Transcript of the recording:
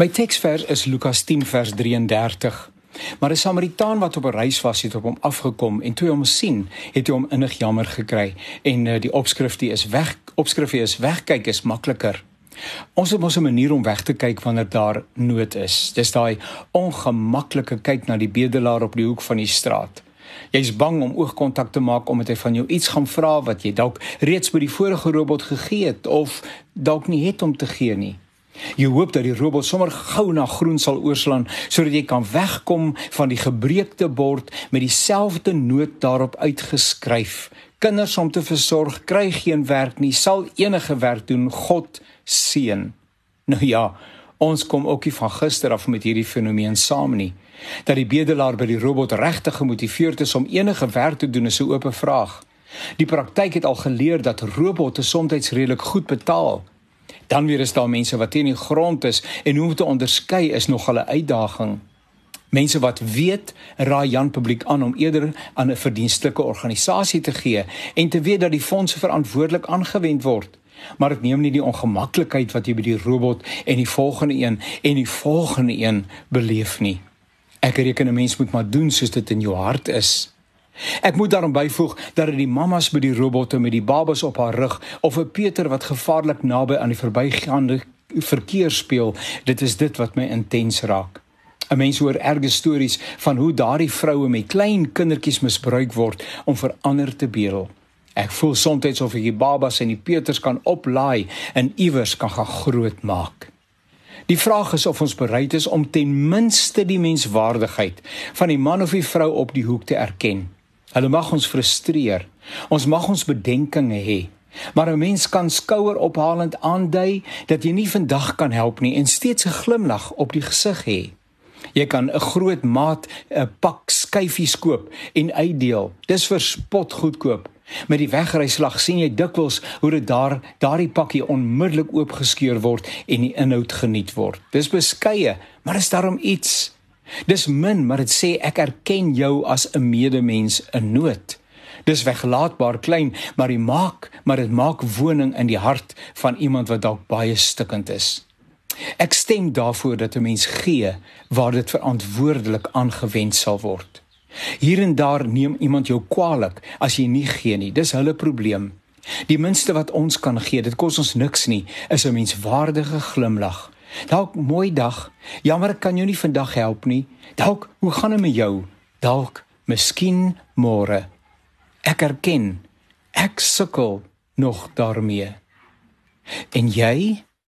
My teksvers is Lukas 10 vers 33. Maar 'n Samaritaan wat op 'n reis was, het op hom afgekom en toe hy hom sien, het hy hom innig jammer gekry en uh, die opskrif die is weg, opskrif is wegkyk is makliker. Ons het mos 'n manier om weg te kyk wanneer daar nood is. Dis daai ongemaklike kyk na die bedelaar op die hoek van die straat. Jy's bang om oogkontak te maak omdat hy van jou iets gaan vra wat jy dalk reeds by die vorige robot gegee het of dalk nie het om te gee nie. Jy hoop dat die robot sommer gou na groen sal oorslaan sodat jy kan wegkom van die gebreekte bord met dieselfde noot daarop uitgeskryf. Kinders om te versorg kry geen werk nie, sal enige werk doen, God seën. Nou ja, ons kom ook nie van gister af met hierdie fenomeen saam nie. Dat die bedelaar by die robot regtig gemotiveerd is om enige werk te doen is 'n oop vraag. Die praktyk het al geleer dat robotte soms redelik goed betaal. Dan weer is daar mense wat teen die grond is en hoe om te onderskei is nog 'n uitdaging. Mense wat weet, raai Jan publiek aan om eerder aan 'n verdienstelike organisasie te gee en te weet dat die fondse verantwoordelik aangewend word. Maar dit neem nie die ongemaklikheid wat jy by die robot en die volgende een en die volgende een beleef nie. Ek reken 'n mens moet maar doen soos dit in jou hart is. Ek moet daarom byvoeg dat dit die mammas by die robotte met die babas op haar rug of 'n Peter wat gevaarlik naby aan die verbygaande verkeer speel, dit is dit wat my intens raak. 'n Mens hoor erge stories van hoe daardie vroue met klein kindertjies misbruik word om vir ander te bedel. Ek voel soms of ek die babas en die Peters kan oplaai en iewers kan gaan groot maak. Die vraag is of ons bereid is om ten minste die menswaardigheid van die man of die vrou op die hoek te erken. Hulle mag ons frustreer. Ons mag ons bedenkinge hê. Maar 'n mens kan skouer ophalend aandui dat jy nie vandag kan help nie en steeds 'n glimlag op die gesig hê. Jy kan 'n groot maat 'n pak skyfies koop en uitdeel. Dis vir spot goedkoop. Met die wegryslag sien jy dikwels hoe dit daar daardie pakkie onmiddellik oopgeskeur word en die inhoud geniet word. Dis beskeie, maar is daarom iets Dis min, maar dit sê ek erken jou as 'n medemens in nood. Dis weglaatbaar klein, maar dit maak, maar dit maak woning in die hart van iemand wat dalk baie stikkend is. Ek stem daarvoor dat 'n mens gee waar dit verantwoordelik aangewend sal word. Hier en daar neem iemand jou kwaadlik as jy nie gee nie. Dis hulle probleem. Die minste wat ons kan gee, dit kos ons niks nie, is 'n menswaardige glimlag Dalk mooi dag. Jammer ek kan jou nie vandag help nie. Dalk, hoe gaan dit met jou? Dalk, miskien môre. Ek erken ek sukkel nog daarmee. En jy?